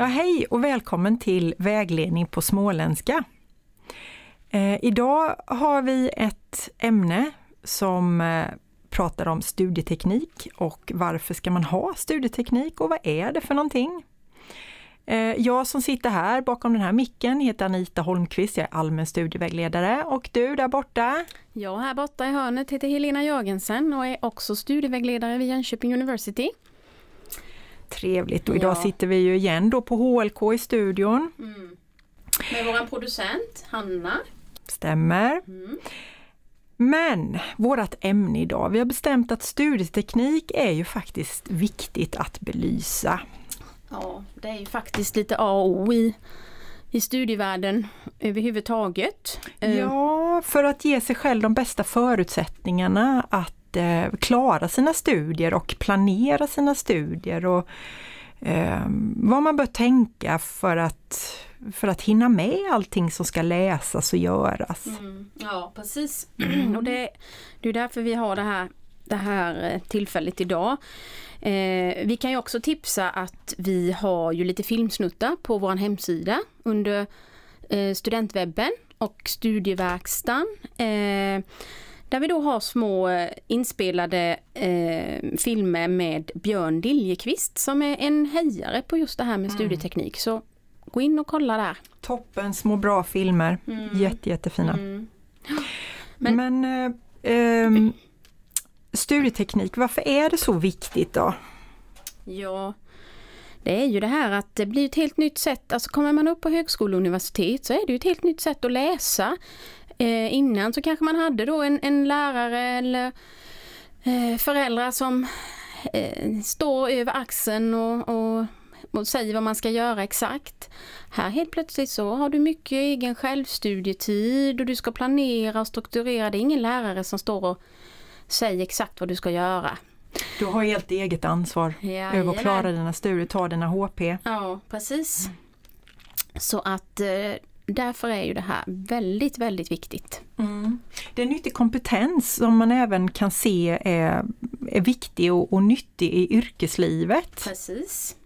Ja, hej och välkommen till Vägledning på småländska. Eh, idag har vi ett ämne som eh, pratar om studieteknik och varför ska man ha studieteknik och vad är det för någonting? Eh, jag som sitter här bakom den här micken heter Anita Holmqvist, jag är allmän studievägledare och du där borta? Jag här borta i hörnet heter Helena Jörgensen och är också studievägledare vid Jönköping University. Trevligt och idag ja. sitter vi ju igen då på HLK i studion. Mm. Med våran producent Hanna. Stämmer. Mm. Men vårt ämne idag, vi har bestämt att studieteknik är ju faktiskt viktigt att belysa. Ja, det är ju faktiskt lite A och O i, i studievärlden överhuvudtaget. Eh, ja, för att ge sig själv de bästa förutsättningarna att eh, klara sina studier och planera sina studier och eh, vad man bör tänka för att, för att hinna med allting som ska läsas och göras. Mm, ja precis, och det, det är därför vi har det här, det här eh, tillfället idag. Eh, vi kan ju också tipsa att vi har ju lite filmsnuttar på vår hemsida under eh, studentwebben och studieverkstan. Eh, där vi då har små eh, inspelade eh, filmer med Björn Diljekvist som är en hejare på just det här med mm. studieteknik. Så gå in och kolla där. Toppen, små bra filmer. Mm. Jätte, jättefina. Mm. Men, Men eh, eh, studieteknik, varför är det så viktigt då? Ja, det är ju det här att det blir ett helt nytt sätt, alltså kommer man upp på högskola och universitet så är det ju ett helt nytt sätt att läsa. Eh, innan så kanske man hade då en, en lärare eller eh, föräldrar som eh, står över axeln och, och, och, säger vad man ska göra exakt. Här helt plötsligt så har du mycket egen självstudietid och du ska planera och strukturera. Det är ingen lärare som står och säger exakt vad du ska göra. Du har helt eget ansvar ja, över att klara dina studier, ta dina HP. Ja, precis. Så att eh, därför är ju det här väldigt, väldigt viktigt. Mm. Det är nyttig kompetens som man även kan se är, är viktig och, och nyttig i yrkeslivet. Precis.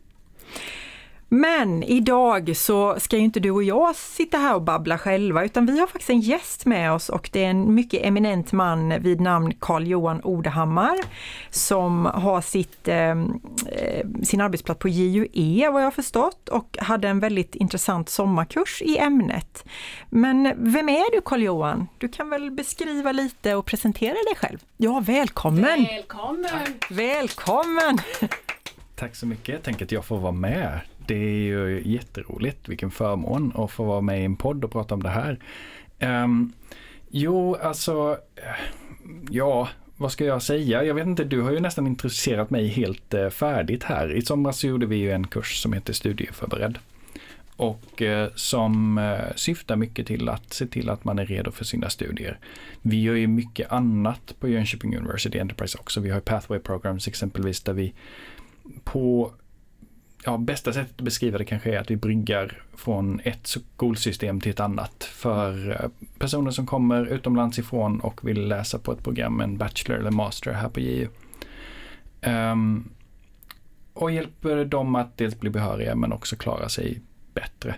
Men idag så ska ju inte du och jag sitta här och babbla själva utan vi har faktiskt en gäst med oss och det är en mycket eminent man vid namn Carl Johan Odehammar som har sitt, eh, sin arbetsplats på JUE vad jag har förstått och hade en väldigt intressant sommarkurs i ämnet. Men vem är du Carl Johan? Du kan väl beskriva lite och presentera dig själv? Ja, välkommen! Välkommen! Välkommen! Tack så mycket. Jag tänker att jag får vara med det är ju jätteroligt, vilken förmån att få vara med i en podd och prata om det här. Um, jo, alltså, eh, ja, vad ska jag säga? Jag vet inte, du har ju nästan introducerat mig helt eh, färdigt här. I somras så gjorde vi ju en kurs som heter Studieförberedd. Och eh, som syftar mycket till att se till att man är redo för sina studier. Vi gör ju mycket annat på Jönköping University Enterprise också. Vi har Pathway Programs exempelvis där vi på ja, bästa sättet att beskriva det kanske är att vi bryggar från ett skolsystem till ett annat för eh, personer som kommer utomlands ifrån och vill läsa på ett program, en bachelor eller master här på JU. Um, ehm, och hjälper dem att dels bli behöriga men också klara sig bättre.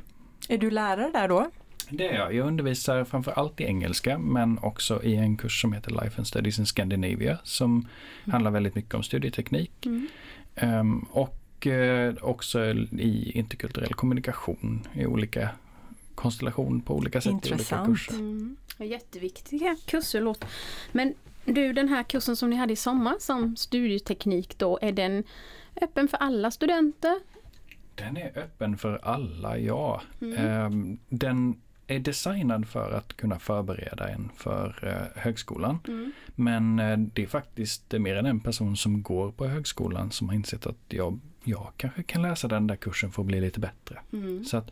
Är du lärare där då? Det är jag. Jag undervisar framför allt i engelska men också i en kurs som heter Life and Studies in Scandinavia som mm. handlar väldigt mycket om studieteknik. Mm. Um, och också i interkulturell kommunikation i olika konstellationer på olika sätt Intressant. i olika kurser. Mm. Jätteviktiga kurser låter. Men du den här kursen som ni hade i sommar som studieteknik då, är den öppen för alla studenter? Den är öppen för alla, ja. Mm. Ehm, den är designad för att kunna förbereda en för eh, högskolan. Mm. Men eh, det är faktiskt mer än en person som går på högskolan som har insett att jag jag kanske kan läsa den där kursen för att bli lite bättre. Mm. Så att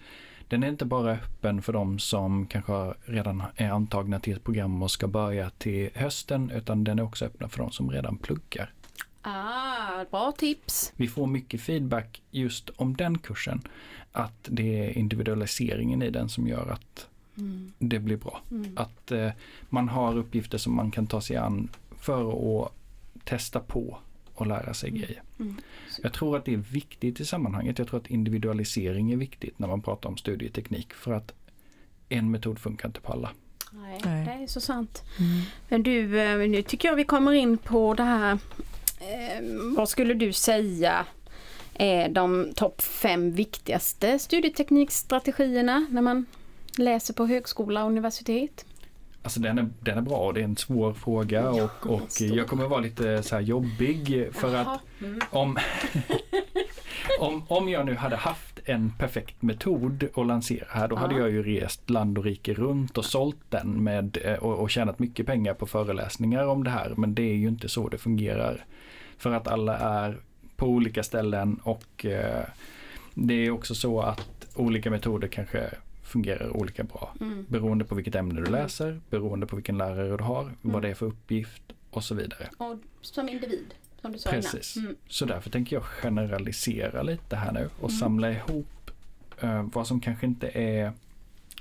den är inte bara öppen för de som kanske redan är antagna till ett program och ska börja till hösten utan den är också öppen för de som redan pluggar. Ah, bra tips! Vi får mycket feedback just om den kursen. Att det är individualiseringen i den som gör att mm. det blir bra. Mm. Att eh, man har uppgifter som man kan ta sig an för att testa på och lära sig grejer. Mm. Jag tror att det är viktigt i sammanhanget. Jag tror att individualisering är viktigt när man pratar om studieteknik för att en metod funkar inte på alla. Nej, Nej. det är så sant. Mm. Men du, eh, nu tycker jag vi kommer in på det här. Eh, vad skulle du säga de topp fem viktigaste studieteknikstrategierna när man läser på högskola och universitet? Alltså den är, den är bra och det är en svår fråga och, och jag kommer vara lite så här jobbig för att Jaha, mm. om, om, om jag nu hade haft en perfekt metod att lansera här då hade Ja. jag ju rest land och rike runt och sålt den med, eh, och, och tjänat mycket pengar på föreläsningar om det här. Men det är ju inte så det fungerar. För att alla är på olika ställen och eh, det är också så att olika metoder kanske fungerar olika bra. Mm. Beroende på vilket ämne du läser, beroende på vilken lärare du har, vad det är för uppgift och så vidare. Och som individ, som du sa Precis. innan. Mm. Så därför tänker jag generalisera lite här nu och Mm. samla ihop eh, vad som kanske inte är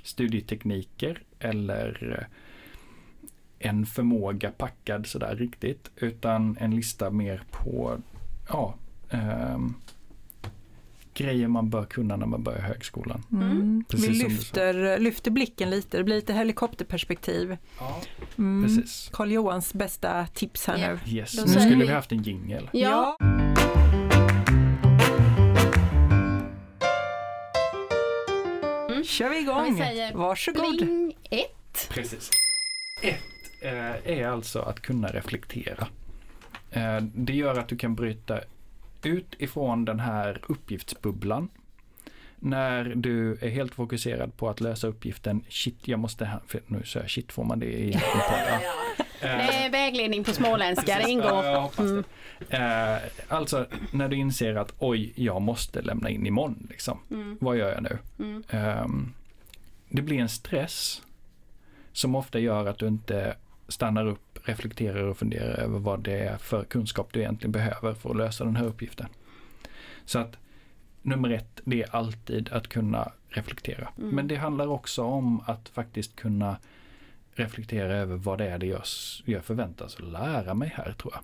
studietekniker eller eh, en förmåga packad sådär riktigt utan en lista mer på ja, ehm, grejer man bör kunna när man börjar högskolan. Mm. Precis Vi lyfter, lyfter blicken lite, det blir lite helikopterperspektiv. Ja, Mm. precis. Johans bästa tips här Ja. nu. Yes, nu skulle vi- vi haft en jingel. Ja. Mm. kör vi igång. vi säger Varsågod. Bling 1. Precis. Ett eh, är alltså att kunna reflektera. Eh, det gör att du kan bryta ut ifrån den här uppgiftsbubblan. När du är helt fokuserad på att lösa uppgiften, shit jag måste, ha- för nu säger jag shit får man det i en podd? Ja. Det Eh, är vägledning på småländska, det ingår. ja, Mm. det. Eh, alltså när du inser att oj, jag måste lämna in imorgon. Liksom. Mm. Vad gör jag nu? Mm. Ehm, det blir en stress som ofta gör att du inte stannar upp, reflekterar och funderar över vad det är för kunskap du egentligen behöver för att lösa den här uppgiften. Så att nummer ett, det är alltid att kunna reflektera. Mm. Men det handlar också om att faktiskt kunna reflektera över vad det är det jag, jag förväntas lära mig här tror jag.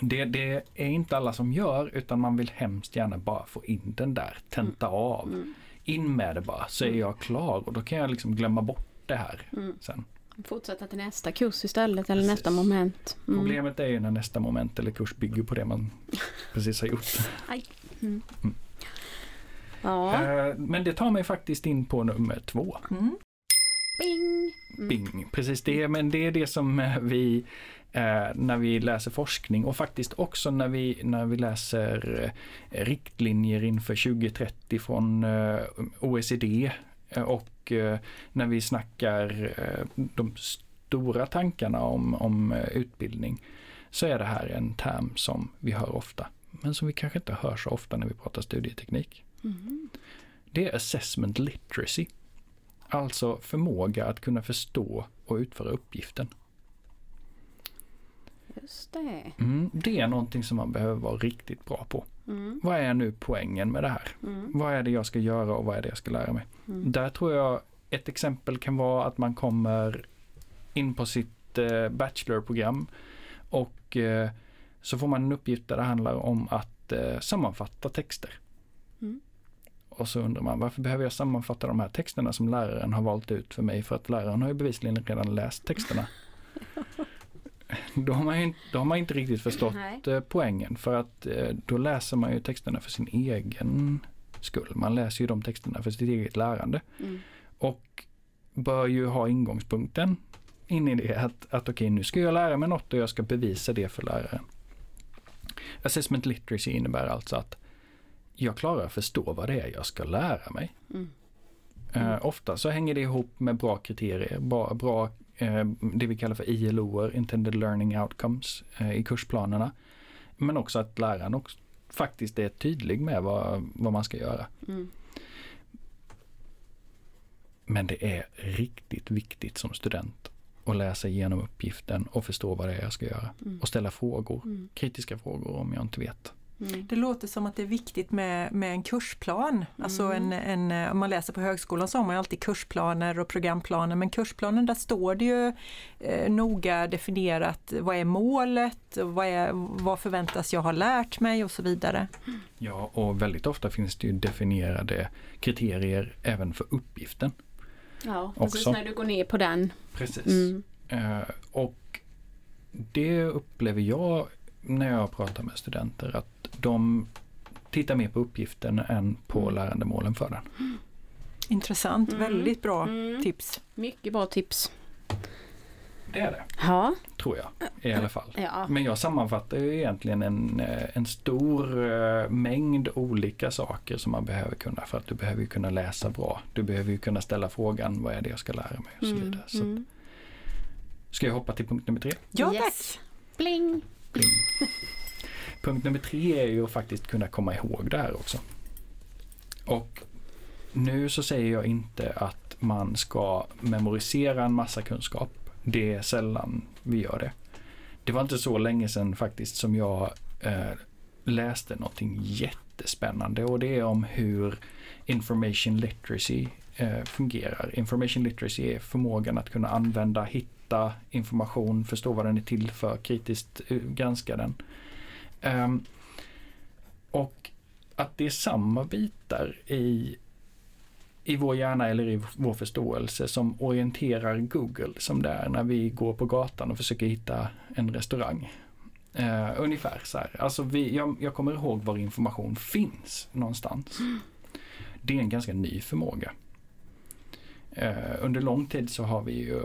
Det, det är inte alla som gör utan man vill hemskt gärna bara få in den där, tenta av. Mm. In med det bara så är jag klar och då kan jag liksom glömma bort det här Mm. sen. Fortsätta till nästa kurs istället eller Precis. nästa moment. Mm. Problemet är ju när nästa moment eller kurs bygger på det man precis har gjort. Mm. Mm. Ja, Eh, Men det tar mig faktiskt in på nummer två. Mm. bing. Mm. Bing, precis det. Men det är det som eh, vi eh, när vi läser forskning och faktiskt också när vi, när vi läser riktlinjer inför 2030 från OECD och eh, när vi snackar eh, de stora tankarna om, om eh, utbildning så är det här en term som vi hör ofta men som vi kanske inte hör så ofta när vi pratar studieteknik. Mm. Det är assessment literacy. Alltså förmåga att kunna förstå och utföra uppgiften. Just det. Mm, det är någonting som man behöver vara riktigt bra på. Mm. Vad är nu poängen med det här? Mm. Vad är det jag ska göra och vad är det jag ska lära mig? Mm. Där tror jag ett exempel kan vara att man kommer in på sitt eh, bachelorprogram och eh, så får man en uppgift där det handlar om att eh, sammanfatta texter. Mm. Och så undrar man varför behöver jag sammanfatta de här texterna som läraren har valt ut för mig för att läraren har ju bevisligen redan läst texterna. då, har man ju, inte- då har man inte riktigt förstått Nej. eh, poängen för att eh, då läser man ju texterna för sin egen skull. Man läser ju de texterna för sitt eget lärande Mm. och bör ju ha ingångspunkten in i det att, att okej nu ska jag lära mig något och jag ska bevisa det för läraren. Assessment literacy innebär alltså att jag klarar att förstå vad det är jag ska lära mig. Mm. Eh, ofta så hänger det ihop med bra kriterier, bra, bra det vi kallar för ILO, Intended Learning Outcomes, eh, i kursplanerna. Men också att läraren också faktiskt är tydlig med vad, vad man ska göra. Mm. Men det är riktigt viktigt som student att läsa igenom uppgiften och förstå vad det är jag ska göra. Mm. Och ställa frågor, Mm. kritiska frågor om jag inte vet. Mm. Det låter som att det är viktigt med, med en kursplan. Alltså en, en, om man läser på högskolan så har man ju alltid kursplaner och programplaner men kursplanen där står det ju eh, noga definierat vad är målet, vad, är, vad förväntas jag ha lärt mig och så vidare. Ja, och väldigt ofta finns det ju definierade kriterier även för uppgiften. Ja, precis Också. när du går ner på den. Precis. Mm. Eh, och det upplever jag när jag pratar med studenter att de tittar mer på uppgiften än på Mm. lärandemålen för den. Intressant, Mm. väldigt bra Mm. tips. Mycket bra tips. Det är det, Ja, tror jag i alla fall. ja. Men jag sammanfattar ju egentligen en, eh, en stor eh, mängd olika saker som man behöver kunna för att du behöver ju kunna läsa bra. Du behöver ju kunna ställa frågan vad är det jag ska lära mig och så Mm, vidare. Så mm. ska jag hoppa till punkt nummer tre? Ja Yes. tack! Bling! Bling. Punkt nummer tre är ju att faktiskt kunna komma ihåg det här också. Och nu så säger jag inte att man ska memorisera en massa kunskap. Det är sällan vi gör det. Det var inte så länge sedan faktiskt som jag eh, läste någonting jättespännande och det är om hur information literacy eh, fungerar. Information literacy är förmågan att kunna använda, hitta information, förstå vad den är till för, kritiskt eh, granska den. Um, och att det är samma bitar i, i vår hjärna eller i vår förståelse som orienterar Google som det är när vi går på gatan och försöker hitta en restaurang. Uh, ungefär så här. Alltså vi, jag, jag kommer ihåg var information finns någonstans. Det är en ganska ny förmåga. Uh, under lång tid så har vi ju,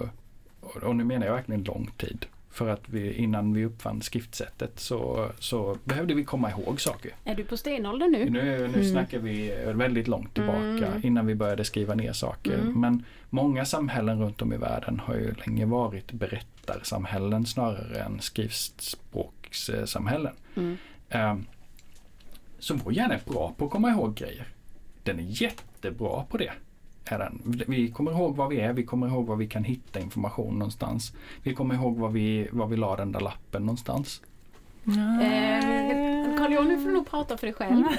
och nu menar jag verkligen lång tid, för att vi, innan vi uppfann skriftsättet så, så behövde vi komma ihåg saker. Är du på stenåldern nu? Nu, nu Mm. snackar vi väldigt långt tillbaka Mm. innan vi började skriva ner saker. Mm. Men många samhällen runt om i världen har ju länge varit berättarsamhällen snarare än skriftspråkssamhällen. Mm. Ehm, Så vår hjärna är bra på att komma ihåg grejer. Den är jättebra på det. Är den. Vi kommer ihåg vad vi är, vi kommer ihåg var vi kan hitta information någonstans. Vi kommer ihåg var vi, var vi la den där lappen någonstans. Eh, Carl Johan, nu får du nog prata för dig själv.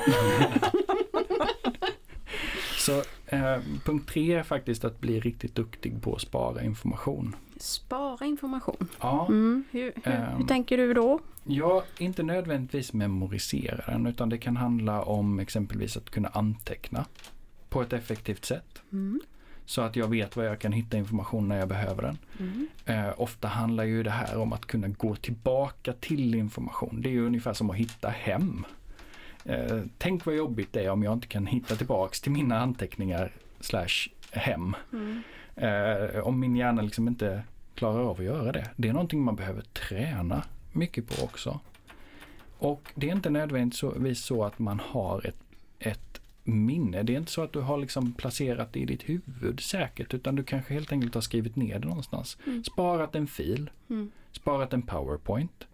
Så eh, punkt tre är faktiskt att bli riktigt duktig på att spara information. Spara information. Ja, Mm. Hur, hur, hur Ehm. tänker du då? Ja, inte nödvändigtvis memorisera den utan det kan handla om exempelvis att kunna anteckna på ett effektivt sätt. Mm. Så att jag vet var jag kan hitta information när jag behöver den. Mm. Eh, ofta handlar ju det här om att kunna gå tillbaka till information. Det är ju ungefär som att hitta hem. Eh, tänk vad jobbigt det är om jag inte kan hitta tillbaks till mina anteckningar slash hem. Mm. Eh, om min hjärna liksom inte klarar av att göra det. Det är någonting man behöver träna mycket på också. Och det är inte nödvändigtvis så att man har ett, ett minne. Det är inte så att du har liksom placerat det i ditt huvud säkert utan du kanske helt enkelt har skrivit ner det någonstans. Mm. Sparat en fil, Mm. sparat en powerpoint.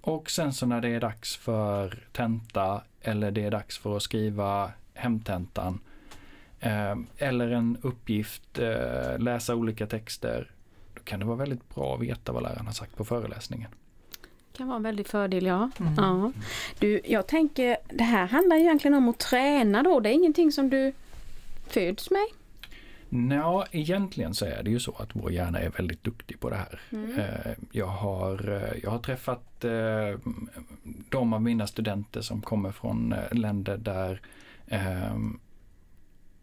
Och sen så när det är dags för tenta eller det är dags för att skriva hemtentan eh, eller en uppgift, eh, läsa olika texter. Då kan det vara väldigt bra att veta vad läraren har sagt på föreläsningen. Kan vara en väldig fördel, ja. Mm. ja. Du, jag tänker, det här handlar egentligen om att träna då. Det är ingenting som du föds med. Nå, egentligen så är det ju så att vår hjärna är väldigt duktig på det här. Mm. Eh, Jag har, eh, jag har träffat eh, de av mina studenter som kommer från länder där,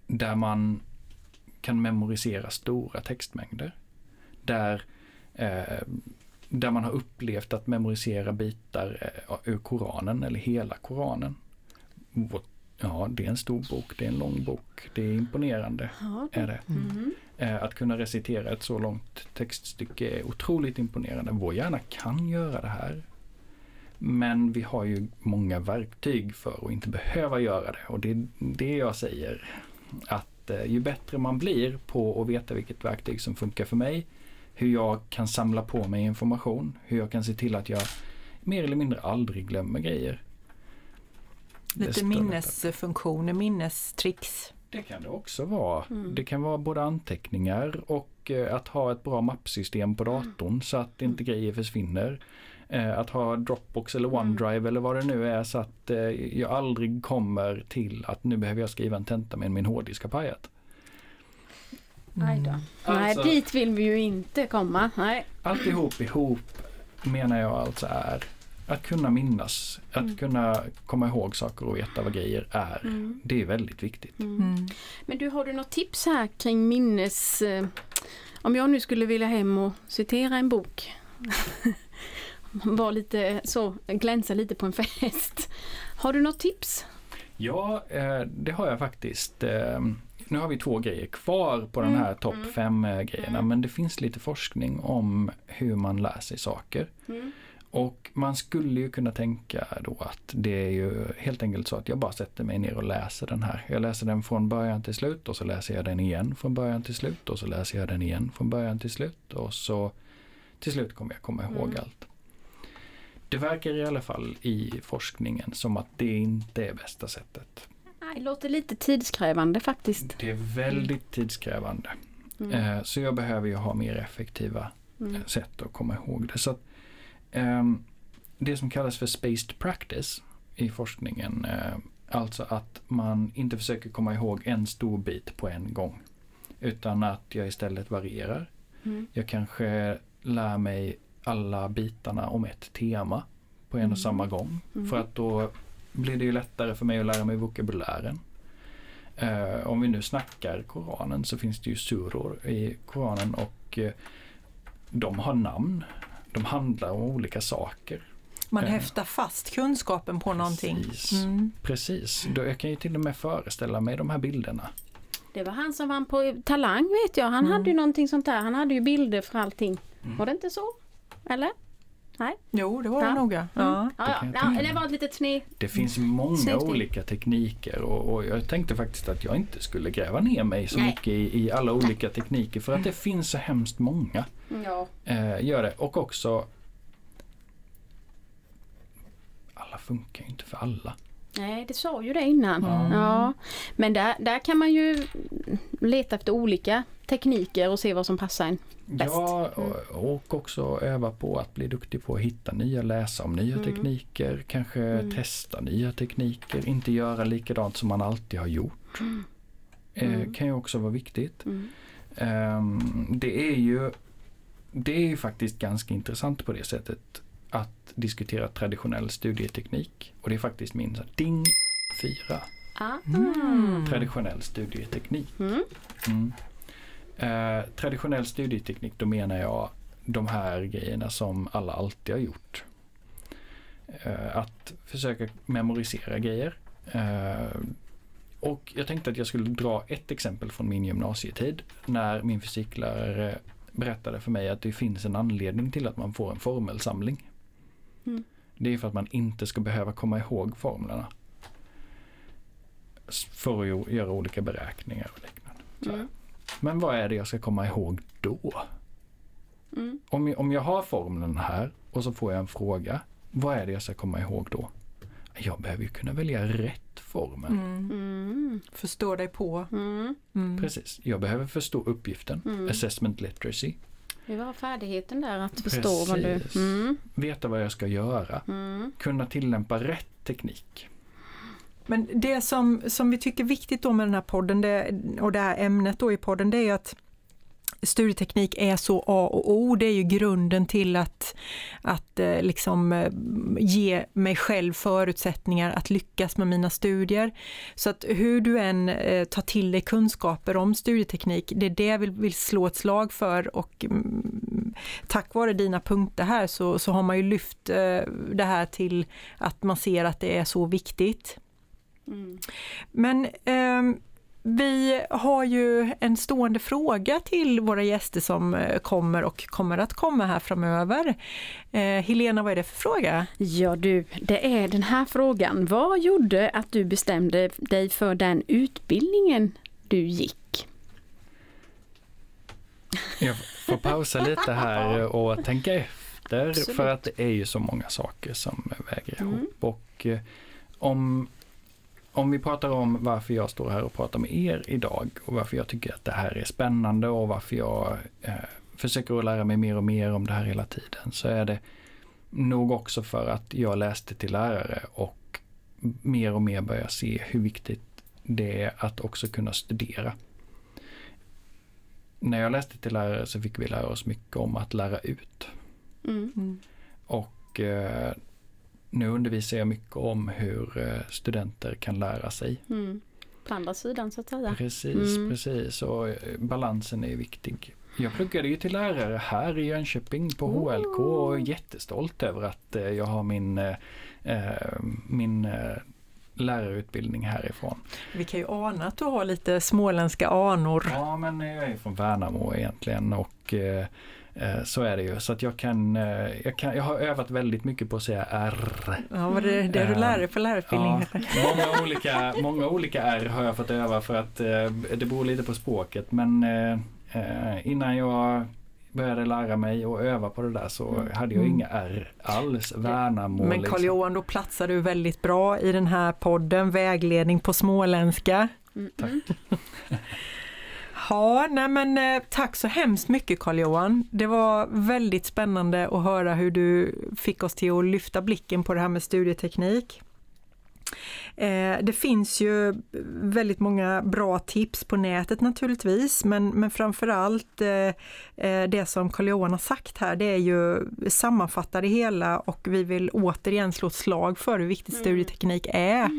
där man kan memorisera stora textmängder. Där, där man har upplevt att memorisera bitar eh, ur Koranen eller hela Koranen. Ja, det är en stor bok, det är en lång bok, det är imponerande. Ja, Är det. Mm. Eh, Att kunna recitera ett så långt textstycke är otroligt imponerande. Vår hjärna kan göra det här. Men vi har ju många verktyg för att inte behöva göra det. Och det är det jag säger. Att eh, ju bättre man blir på att veta vilket verktyg som funkar för mig. Hur jag kan samla på mig information. Hur jag kan se till att jag mer eller mindre aldrig glömmer grejer. Lite minnesfunktioner, minnestricks. Det kan det också vara. Mm. Det kan vara både anteckningar och eh, att ha ett bra mappsystem på datorn så att inte grejer försvinner. Eh, att ha Dropbox eller OneDrive mm. eller vad det nu är så att eh, jag aldrig kommer till att nu behöver jag skriva en tenta med min hårddisk har pajat. Mm. Nej, alltså, dit vill vi ju inte komma. Nej. Alltihop ihop menar jag alltså är att kunna minnas, att mm. kunna komma ihåg saker och veta vad grejer är. Mm. Det är väldigt viktigt. Mm. mm. Men du, har du något tips här kring minnes... Eh, om jag nu skulle vilja hem och citera en bok. Var lite så, glänsa lite på en fest. Har du något tips? Ja, eh, det har jag faktiskt. Eh, nu har vi två grejer kvar på den här mm. topp 5 mm. grejerna mm. men det finns lite forskning om hur man lär sig saker. Mm. Och man skulle ju kunna tänka då att det är ju helt enkelt så att jag bara sätter mig ner och läser den här. Jag läser den från början till slut och så läser jag den igen från början till slut och så läser jag den igen från början till slut och så till slut kommer jag komma ihåg mm. allt. Det verkar i alla fall i forskningen som att det inte är bästa sättet. Det låter lite tidskrävande faktiskt. Det är väldigt tidskrävande. Mm. Eh, så jag behöver ju ha mer effektiva mm. sätt att komma ihåg det. Så att, um, det som kallas för spaced practice i forskningen, uh, alltså att man inte försöker komma ihåg en stor bit på en gång. Utan att jag istället varierar. Mm. Jag kanske lär mig alla bitarna om ett tema på en och mm. samma gång. Mm. För att då blir det ju lättare för mig att lära mig vokabulären. Uh, om vi nu snackar Koranen så finns det ju suror i Koranen och uh, de har namn. De handlar om olika saker. Man uh, häftar fast kunskapen på precis, någonting. Mm. Precis, då jag kan ju till och med föreställa mig de här bilderna. Det var han som vann på Talang vet jag. Han mm. hade ju någonting sånt där. Han hade ju bilder för allting. Mm. Var det inte så? Eller? Nej? Jo, det var det noga. Ja. Mm. Ja, ja. ja, det var ett litet sne. Det finns många Snyggt. olika tekniker och, och, jag tänkte faktiskt att jag inte skulle gräva ner mig så Nej. mycket i, i, alla olika tekniker för att det finns så hemskt många. Ja. Eh, gör det. Och också alla funkar ju inte för alla. Nej, det sa ju det innan. Mm. Ja. Men där, där kan man ju leta efter olika tekniker och se vad som passar en bäst. Ja, och, också öva på att bli duktig på att hitta nya, läsa om nya mm. tekniker, kanske mm. testa nya tekniker, inte göra likadant som man alltid har gjort. Mm. Eh, kan ju också vara viktigt. Um, det är ju det är ju faktiskt ganska intressant på det sättet att diskutera traditionell studieteknik. Och det är faktiskt min ding 4. Mm. Traditionell studieteknik. Mm. Mm. Eh, traditionell studieteknik, då menar jag de här grejerna som alla alltid har gjort. Eh, att försöka memorisera grejer. Eh, och jag tänkte att jag skulle dra ett exempel från min gymnasietid när min fysiklärare berättade för mig att det finns en anledning till att man får en formelsamling. Mm. Det är för att man inte ska behöva komma ihåg formlerna. För att göra olika beräkningar och liknande. Mm. Men vad är det jag ska komma ihåg då? Mm. Om, om jag har formlen här och så får jag en fråga. Vad är det jag ska komma ihåg då? Jag behöver ju kunna välja rätt formel. Mm. Mm. Förstå dig på. Mm. mm. Precis, jag behöver förstå uppgiften. Mm. Assessment literacy. Vi har färdigheten där att förstå Precis. vad du... Mm. Veta vad jag ska göra. Kunna tillämpa rätt teknik. Men det som, som vi tycker är viktigt då med den här podden det, och det här ämnet då i podden det är att studieteknik är så A och O. Det är ju grunden till att, att eh, liksom eh, ge mig själv förutsättningar att lyckas med mina studier. Så att hur du än eh, tar till dig kunskaper om studieteknik, det är det jag vill, vill slå ett slag för och mm, tack vare dina punkter här så, så har man ju lyft det här till att man ser att det är så viktigt. Mm. Men eh, vi har ju en stående fråga till våra gäster som eh, kommer och kommer att komma här framöver. Eh, Helena, vad är det för fråga? Ja du, det är den här frågan. Vad gjorde att du bestämde dig för den utbildningen du gick? Jag får pausa lite här och tänka efter Absolut. för att det är ju så många saker som väger mm. ihop. Och eh, om om vi pratar om varför jag står här och pratar med er idag och varför jag tycker att det här är spännande och varför jag eh, försöker att lära mig mer och mer om det här hela tiden så är det nog också för att jag läste till lärare och mer och mer börjar se hur viktigt det är att också kunna studera. När jag läste till lärare så fick vi lära oss mycket om att lära ut. Mm. Och eh, nu undervisar jag mycket om hur eh, studenter kan lära sig. Mm. På andra sidan så att säga. Precis, Mm. precis. Och eh, balansen är viktig. Jag pluggade ju till lärare här i Jönköping på HLK och är jättestolt över att eh, jag har min, eh, min eh, lärarutbildning härifrån. Vi kan ju ana att du har lite småländska anor. Ja, men jag är från Värnamo egentligen och eh, så är det ju. Så att jag kan, eh, jag kan, jag har övat väldigt mycket på att säga R. Ja, var det det du lär dig på lärarutbildningen? Ja, många, olika, många olika R har jag fått öva för att eh, det beror lite på språket. Men eh, eh, innan jag började lära mig och öva på det där så hade jag Mm. inga R alls. Värnamo. Men liksom. Carl-Johan, då platsar du väldigt bra i den här podden, vägledning på småländska. Mm. Tack. Ja, nej men eh, tack så hemskt mycket Carl-Johan. Det var väldigt spännande att höra hur du fick oss till att lyfta blicken på det här med studieteknik. Eh, det finns ju väldigt många bra tips på nätet naturligtvis, men, men framförallt eh, eh, det som Carl-Johan har sagt här, det är ju sammanfatta det hela och vi vill återigen slå ett slag för hur viktigt Mm. studieteknik är.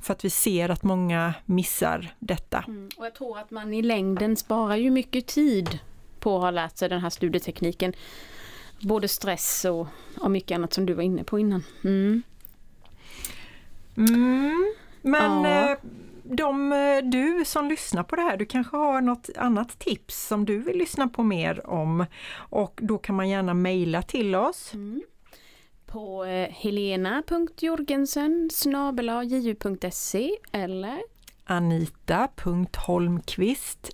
För att vi ser att många missar detta. Mm. Och jag tror att man i längden sparar ju mycket tid på att ha lärt sig den här studietekniken. Både stress och, och mycket annat som du var inne på innan. Mm. Mm, men Ja. eh, de, eh, du som lyssnar på det här, du kanske har något annat tips som du vill lyssna på mer om och då kan man gärna mejla till oss. Mm. På eh, helena.jorgensen ju.se eller anita.holmqvist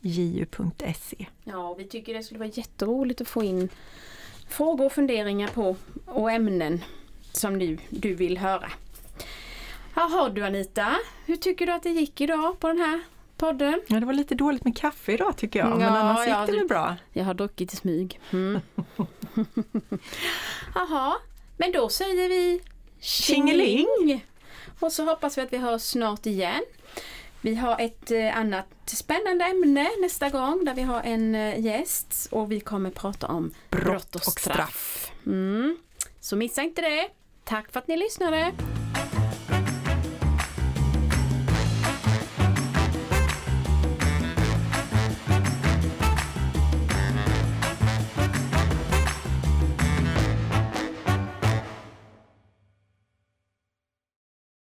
ju.se Ja, vi tycker det skulle vara jätteroligt att få in frågor och funderingar på och ämnen som du, du vill höra. Jaha du Anita, hur tycker du att det gick idag på den här podden? Ja, det var lite dåligt med kaffe idag tycker jag, men Ja, annars gick det väl bra. Jag har druckit i smyg. Mm. Jaha, men då säger vi Tjingeling! Och så hoppas vi att vi hörs snart igen. Vi har ett eh, annat spännande ämne nästa gång där vi har en eh, gäst och vi kommer prata om Brott brott och och straff. Mm. Så missa inte det. Tack för att ni lyssnade.